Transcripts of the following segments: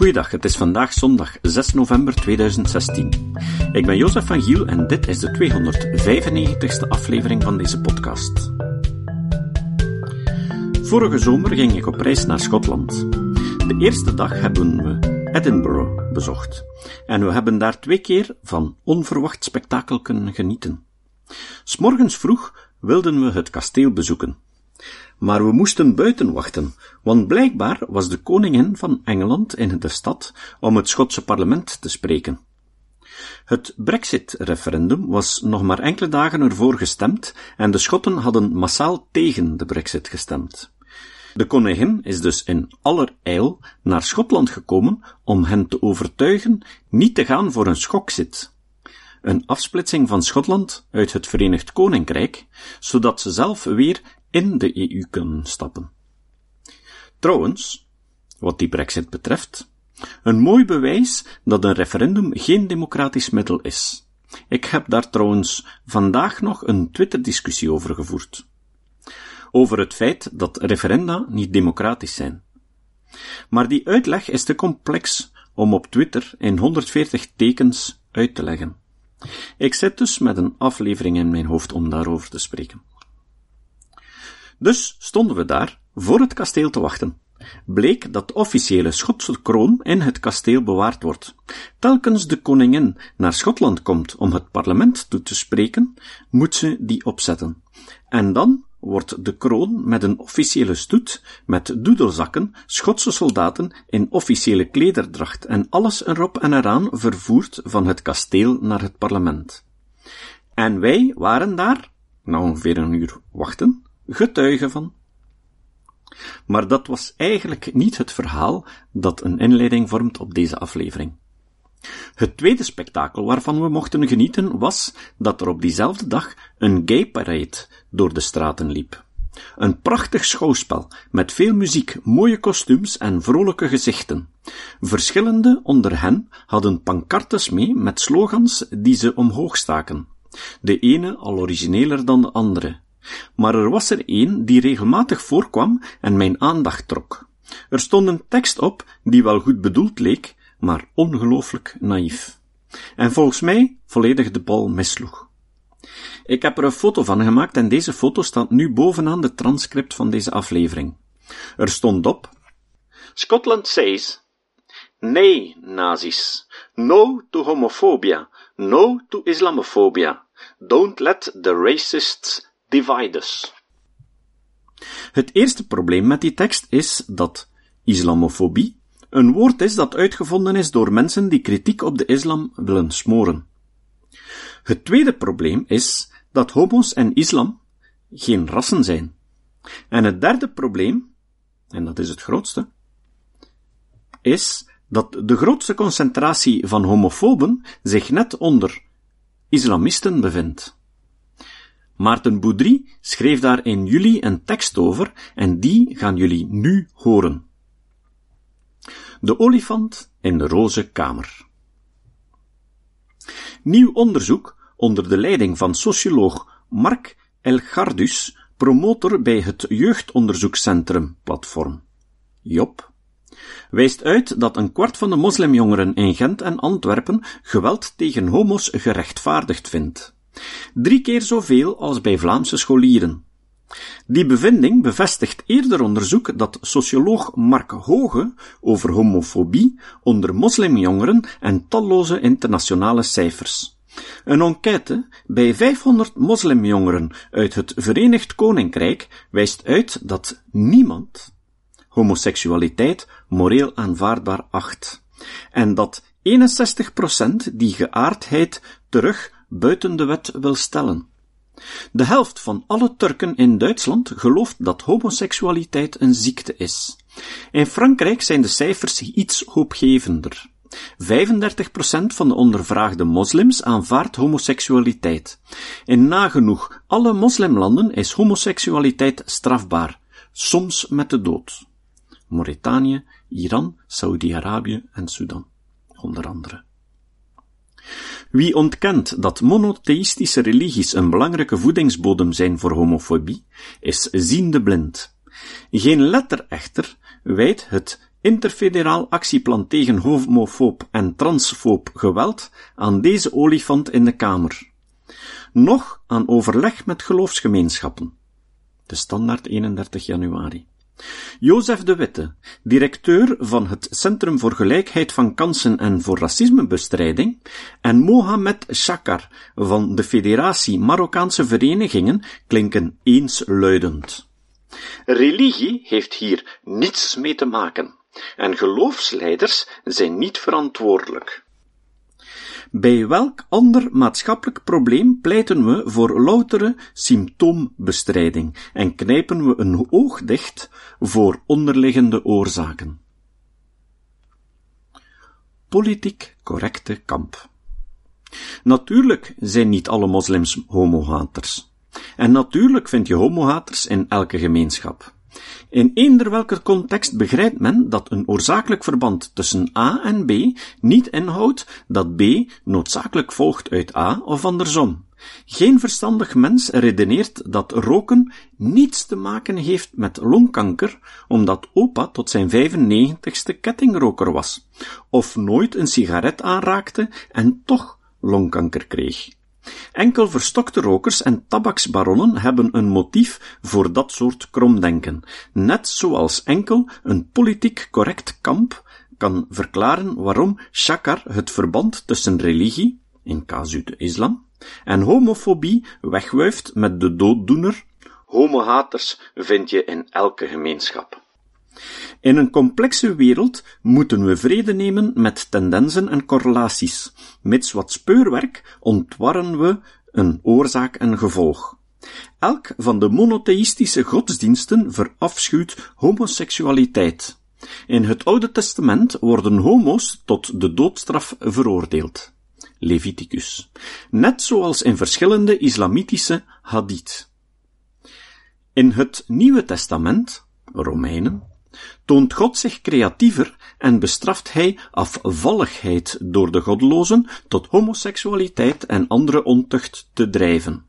Goeiedag, het is vandaag zondag 6 november 2016. Ik ben Jozef van Giel en dit is de 295ste aflevering van deze podcast. Vorige zomer ging ik op reis naar Schotland. De eerste dag hebben we Edinburgh bezocht en we hebben daar twee keer van onverwacht spektakel kunnen genieten. S'morgens vroeg wilden we het kasteel bezoeken. Maar we moesten buiten wachten, want blijkbaar was de koningin van Engeland in de stad om het Schotse parlement te spreken. Het Brexit-referendum was nog maar enkele dagen ervoor gestemd en de Schotten hadden massaal tegen de Brexit gestemd. De koningin is dus in allerijl naar Schotland gekomen om hen te overtuigen niet te gaan voor een schokzit, een afsplitsing van Schotland uit het Verenigd Koninkrijk, zodat ze zelf weer in de EU kunnen stappen. Trouwens, wat die brexit betreft, een mooi bewijs dat een referendum geen democratisch middel is. Ik heb daar trouwens vandaag nog een Twitter-discussie over gevoerd. Over het feit dat referenda niet democratisch zijn. Maar die uitleg is te complex om op Twitter in 140 tekens uit te leggen. Ik zit dus met een aflevering in mijn hoofd om daarover te spreken. Dus stonden we daar, voor het kasteel te wachten. Bleek dat de officiële Schotse kroon in het kasteel bewaard wordt. Telkens de koningin naar Schotland komt om het parlement toe te spreken, moet ze die opzetten. En dan wordt de kroon met een officiële stoet, met doedelzakken, Schotse soldaten in officiële klederdracht en alles erop en eraan vervoerd van het kasteel naar het parlement. En wij waren daar, na ongeveer een uur wachten, getuige van. Maar dat was eigenlijk niet het verhaal dat een inleiding vormt op deze aflevering. Het tweede spektakel waarvan we mochten genieten was dat er op diezelfde dag een gay parade door de straten liep. Een prachtig schouwspel met veel muziek, mooie kostuums en vrolijke gezichten. Verschillende onder hen hadden pancartes mee met slogans die ze omhoog staken. De ene al origineler dan de andere. Maar er was er één die regelmatig voorkwam en mijn aandacht trok. Er stond een tekst op die wel goed bedoeld leek, maar ongelooflijk naïef. En volgens mij volledig de bal missloeg. Ik heb er een foto van gemaakt en deze foto staat nu bovenaan de transcript van deze aflevering. Er stond op Scotland says Nee, nazi's. No to homophobia. No to Islamophobia. Don't let the racists divide us. Het eerste probleem met die tekst is dat islamofobie een woord is dat uitgevonden is door mensen die kritiek op de islam willen smoren. Het tweede probleem is dat homo's en islam geen rassen zijn. En het derde probleem, en dat is het grootste, is dat de grootste concentratie van homofoben zich net onder islamisten bevindt. Maarten Boudry schreef daar in juli een tekst over en die gaan jullie nu horen. De olifant in de roze kamer. Nieuw onderzoek onder de leiding van socioloog Mark Elgardus, promotor bij het Jeugdonderzoekscentrum Platform, JOP, wijst uit dat een kwart van de moslimjongeren in Gent en Antwerpen geweld tegen homo's gerechtvaardigd vindt. Drie keer zoveel als bij Vlaamse scholieren. Die bevinding bevestigt eerder onderzoek dat socioloog Mark Hoge over homofobie onder moslimjongeren en talloze internationale cijfers. Een enquête bij 500 moslimjongeren uit het Verenigd Koninkrijk wijst uit dat niemand homoseksualiteit moreel aanvaardbaar acht, en dat 61% die geaardheid terug buiten de wet wil stellen. De helft van alle Turken in Duitsland gelooft dat homoseksualiteit een ziekte is. In Frankrijk zijn de cijfers iets hoopgevender. 35% van de ondervraagde moslims aanvaardt homoseksualiteit. In nagenoeg alle moslimlanden is homoseksualiteit strafbaar, soms met de dood. Mauritanië, Iran, Saudi-Arabië en Sudan, onder andere. Wie ontkent dat monotheïstische religies een belangrijke voedingsbodem zijn voor homofobie, is ziende blind. Geen letter echter wijt het interfederaal actieplan tegen homofoob en transfoob geweld aan deze olifant in de Kamer. Nog aan overleg met geloofsgemeenschappen. De standaard 31 januari. Jozef de Witte, directeur van het Centrum voor Gelijkheid van Kansen en voor Racismebestrijding, en Mohamed Shakar van de Federatie Marokkaanse Verenigingen klinken eensluidend. Religie heeft hier niets mee te maken, en geloofsleiders zijn niet verantwoordelijk. Bij welk ander maatschappelijk probleem pleiten we voor loutere symptoombestrijding en knijpen we een oog dicht voor onderliggende oorzaken? Politiek correcte kamp. Natuurlijk zijn niet alle moslims homohaters. En natuurlijk vind je homohaters in elke gemeenschap. In eender welke context begrijpt men dat een oorzakelijk verband tussen A en B niet inhoudt dat B noodzakelijk volgt uit A of andersom. Geen verstandig mens redeneert dat roken niets te maken heeft met longkanker, omdat opa tot zijn 95ste kettingroker was, of nooit een sigaret aanraakte en toch longkanker kreeg. Enkel verstokte rokers en tabaksbaronnen hebben een motief voor dat soort kromdenken, net zoals enkel een politiek correct kamp kan verklaren waarom Shakar het verband tussen religie, in casu de islam, en homofobie wegwuift met de dooddoener. Homohaters vind je in elke gemeenschap. In een complexe wereld moeten we vrede nemen met tendensen en correlaties. Mits wat speurwerk ontwarren we een oorzaak en gevolg. Elk van de monotheïstische godsdiensten verafschuwt homoseksualiteit. In het Oude Testament worden homo's tot de doodstraf veroordeeld. Leviticus. Net zoals in verschillende islamitische hadith. In het Nieuwe Testament, Romeinen, toont God zich creatiever en bestraft hij afvalligheid door de goddelozen tot homoseksualiteit en andere ontucht te drijven.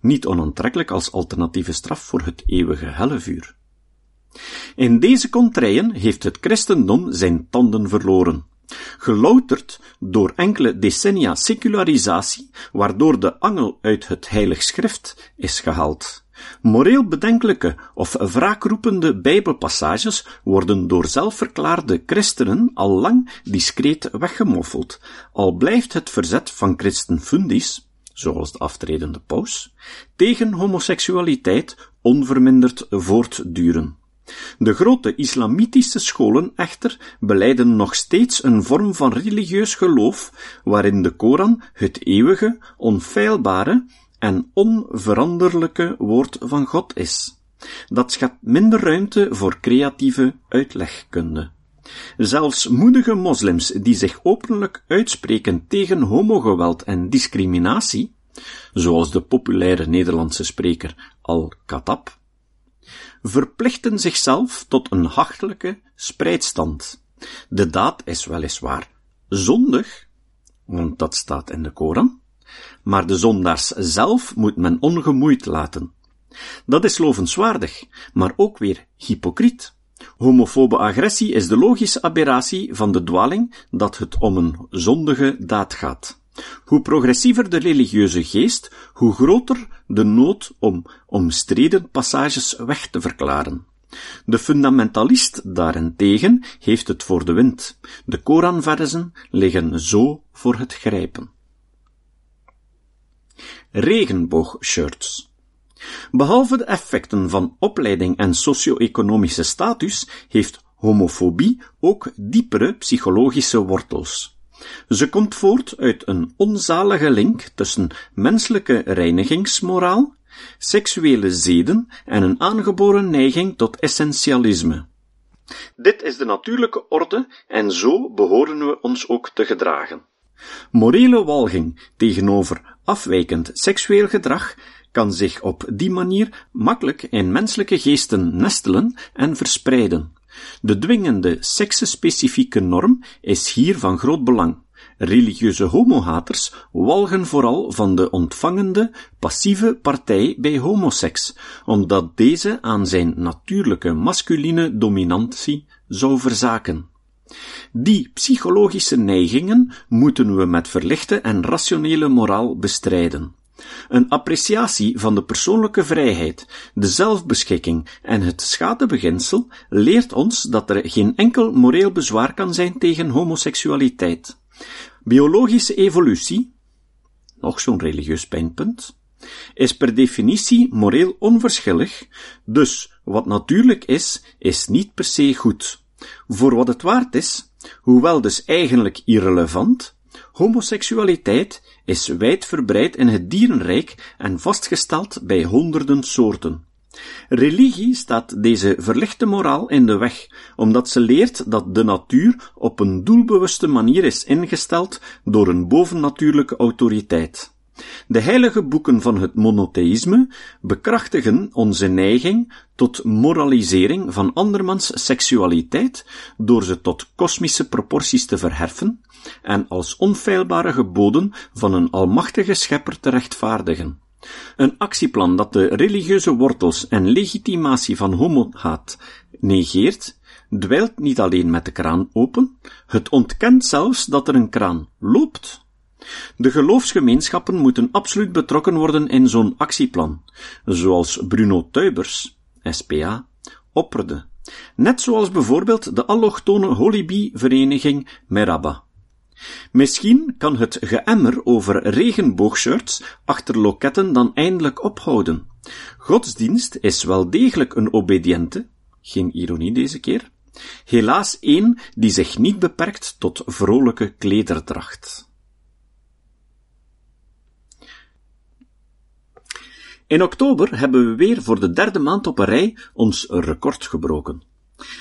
Niet onaantrekkelijk als alternatieve straf voor het eeuwige hellevuur. In deze contraien heeft het christendom zijn tanden verloren, gelouterd door enkele decennia secularisatie, waardoor de angel uit het heilig schrift is gehaald. Moreel bedenkelijke of wraakroepende bijbelpassages worden door zelfverklaarde christenen al lang discreet weggemoffeld, al blijft het verzet van christen fundis, zoals de aftredende paus, tegen homoseksualiteit onverminderd voortduren. De grote islamitische scholen echter beleiden nog steeds een vorm van religieus geloof, waarin de Koran het eeuwige, onfeilbare en onveranderlijke woord van God is. Dat schept minder ruimte voor creatieve uitlegkunde. Zelfs moedige moslims die zich openlijk uitspreken tegen homogeweld en discriminatie, zoals de populaire Nederlandse spreker Al-Khattab, verplichten zichzelf tot een hachelijke spreidstand. De daad is weliswaar zondig, want dat staat in de Koran, maar de zondaars zelf moet men ongemoeid laten. Dat is lovenswaardig, maar ook weer hypocriet. Homofobe agressie is de logische aberratie van de dwaling dat het om een zondige daad gaat. Hoe progressiever de religieuze geest, hoe groter de nood om omstreden passages weg te verklaren. De fundamentalist daarentegen heeft het voor de wind. De Koranverzen liggen zo voor het grijpen regenboogshirts. Behalve de effecten van opleiding en socio-economische status heeft homofobie ook diepere psychologische wortels. Ze komt voort uit een onzalige link tussen menselijke reinigingsmoraal, seksuele zeden en een aangeboren neiging tot essentialisme. Dit is de natuurlijke orde en zo behoren we ons ook te gedragen. Morele walging tegenover afwijkend seksueel gedrag kan zich op die manier makkelijk in menselijke geesten nestelen en verspreiden. De dwingende seksspecifieke norm is hier van groot belang. Religieuze homohaters walgen vooral van de ontvangende, passieve partij bij homoseks, omdat deze aan zijn natuurlijke masculine dominantie zou verzaken. Die psychologische neigingen moeten we met verlichte en rationele moraal bestrijden. Een appreciatie van de persoonlijke vrijheid, de zelfbeschikking en het schadebeginsel leert ons dat er geen enkel moreel bezwaar kan zijn tegen homoseksualiteit. Biologische evolutie, nog zo'n religieus pijnpunt, is per definitie moreel onverschillig, dus wat natuurlijk is, is niet per se goed. Voor wat het waard is, hoewel dus eigenlijk irrelevant, homoseksualiteit is wijdverbreid in het dierenrijk en vastgesteld bij honderden soorten. Religie staat deze verlichte moraal in de weg, omdat ze leert dat de natuur op een doelbewuste manier is ingesteld door een bovennatuurlijke autoriteit. De heilige boeken van het monotheïsme bekrachtigen onze neiging tot moralisering van andermans seksualiteit door ze tot kosmische proporties te verheffen en als onfeilbare geboden van een almachtige schepper te rechtvaardigen. Een actieplan dat de religieuze wortels en legitimatie van homohaat negeert, dweilt niet alleen met de kraan open, het ontkent zelfs dat er een kraan loopt. De geloofsgemeenschappen moeten absoluut betrokken worden in zo'n actieplan, zoals Bruno Tuibers, SPA, opperde, net zoals bijvoorbeeld de allochtone Holibie-vereniging Meraba. Misschien kan het geëmmer over regenboogshirts achter loketten dan eindelijk ophouden. Godsdienst is wel degelijk een obediente, geen ironie deze keer, helaas één die zich niet beperkt tot vrolijke klederdracht. In oktober hebben we weer voor de derde maand op een rij ons record gebroken.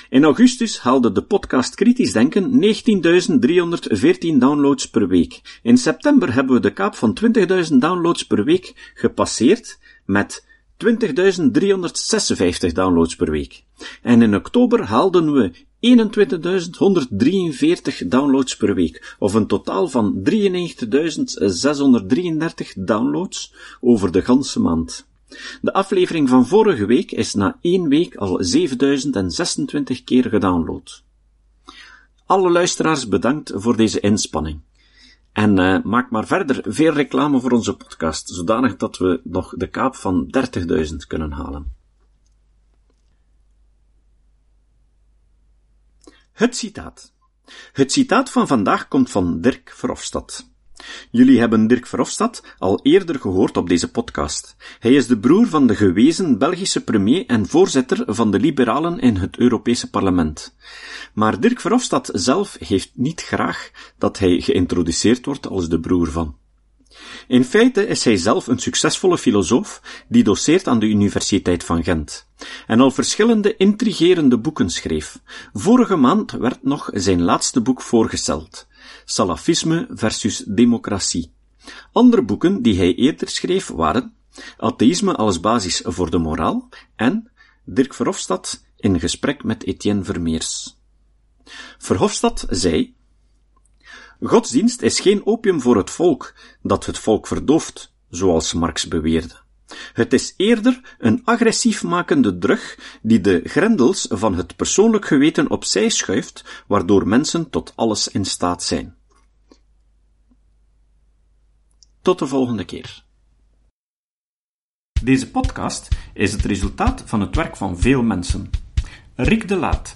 In augustus haalde de podcast Kritisch Denken 19.314 downloads per week. In september hebben we de kaap van 20.000 downloads per week gepasseerd met 20.356 downloads per week. En in oktober haalden we 21.143 downloads per week, of een totaal van 93.633 downloads over de ganse maand. De aflevering van vorige week is na één week al 7026 keer gedownload. Alle luisteraars bedankt voor deze inspanning. En uh, maak maar verder veel reclame voor onze podcast, zodanig dat we nog de kaap van 30.000 kunnen halen. Het citaat. Het citaat van vandaag komt van Dirk Verhofstadt. Jullie hebben Dirk Verhofstadt al eerder gehoord op deze podcast. Hij is de broer van de gewezen Belgische premier en voorzitter van de Liberalen in het Europese parlement. Maar Dirk Verhofstadt zelf heeft niet graag dat hij geïntroduceerd wordt als de broer van. In feite is hij zelf een succesvolle filosoof die doseert aan de Universiteit van Gent en al verschillende intrigerende boeken schreef. Vorige maand werd nog zijn laatste boek voorgesteld, Salafisme versus Democratie. Andere boeken die hij eerder schreef waren Atheïsme als basis voor de moraal en Dirk Verhofstadt in gesprek met Etienne Vermeers. Verhofstadt zei Godsdienst is geen opium voor het volk, dat het volk verdooft, zoals Marx beweerde. Het is eerder een agressief makende drug die de grendels van het persoonlijk geweten opzij schuift, waardoor mensen tot alles in staat zijn. Tot de volgende keer. Deze podcast is het resultaat van het werk van veel mensen. Rick de Laat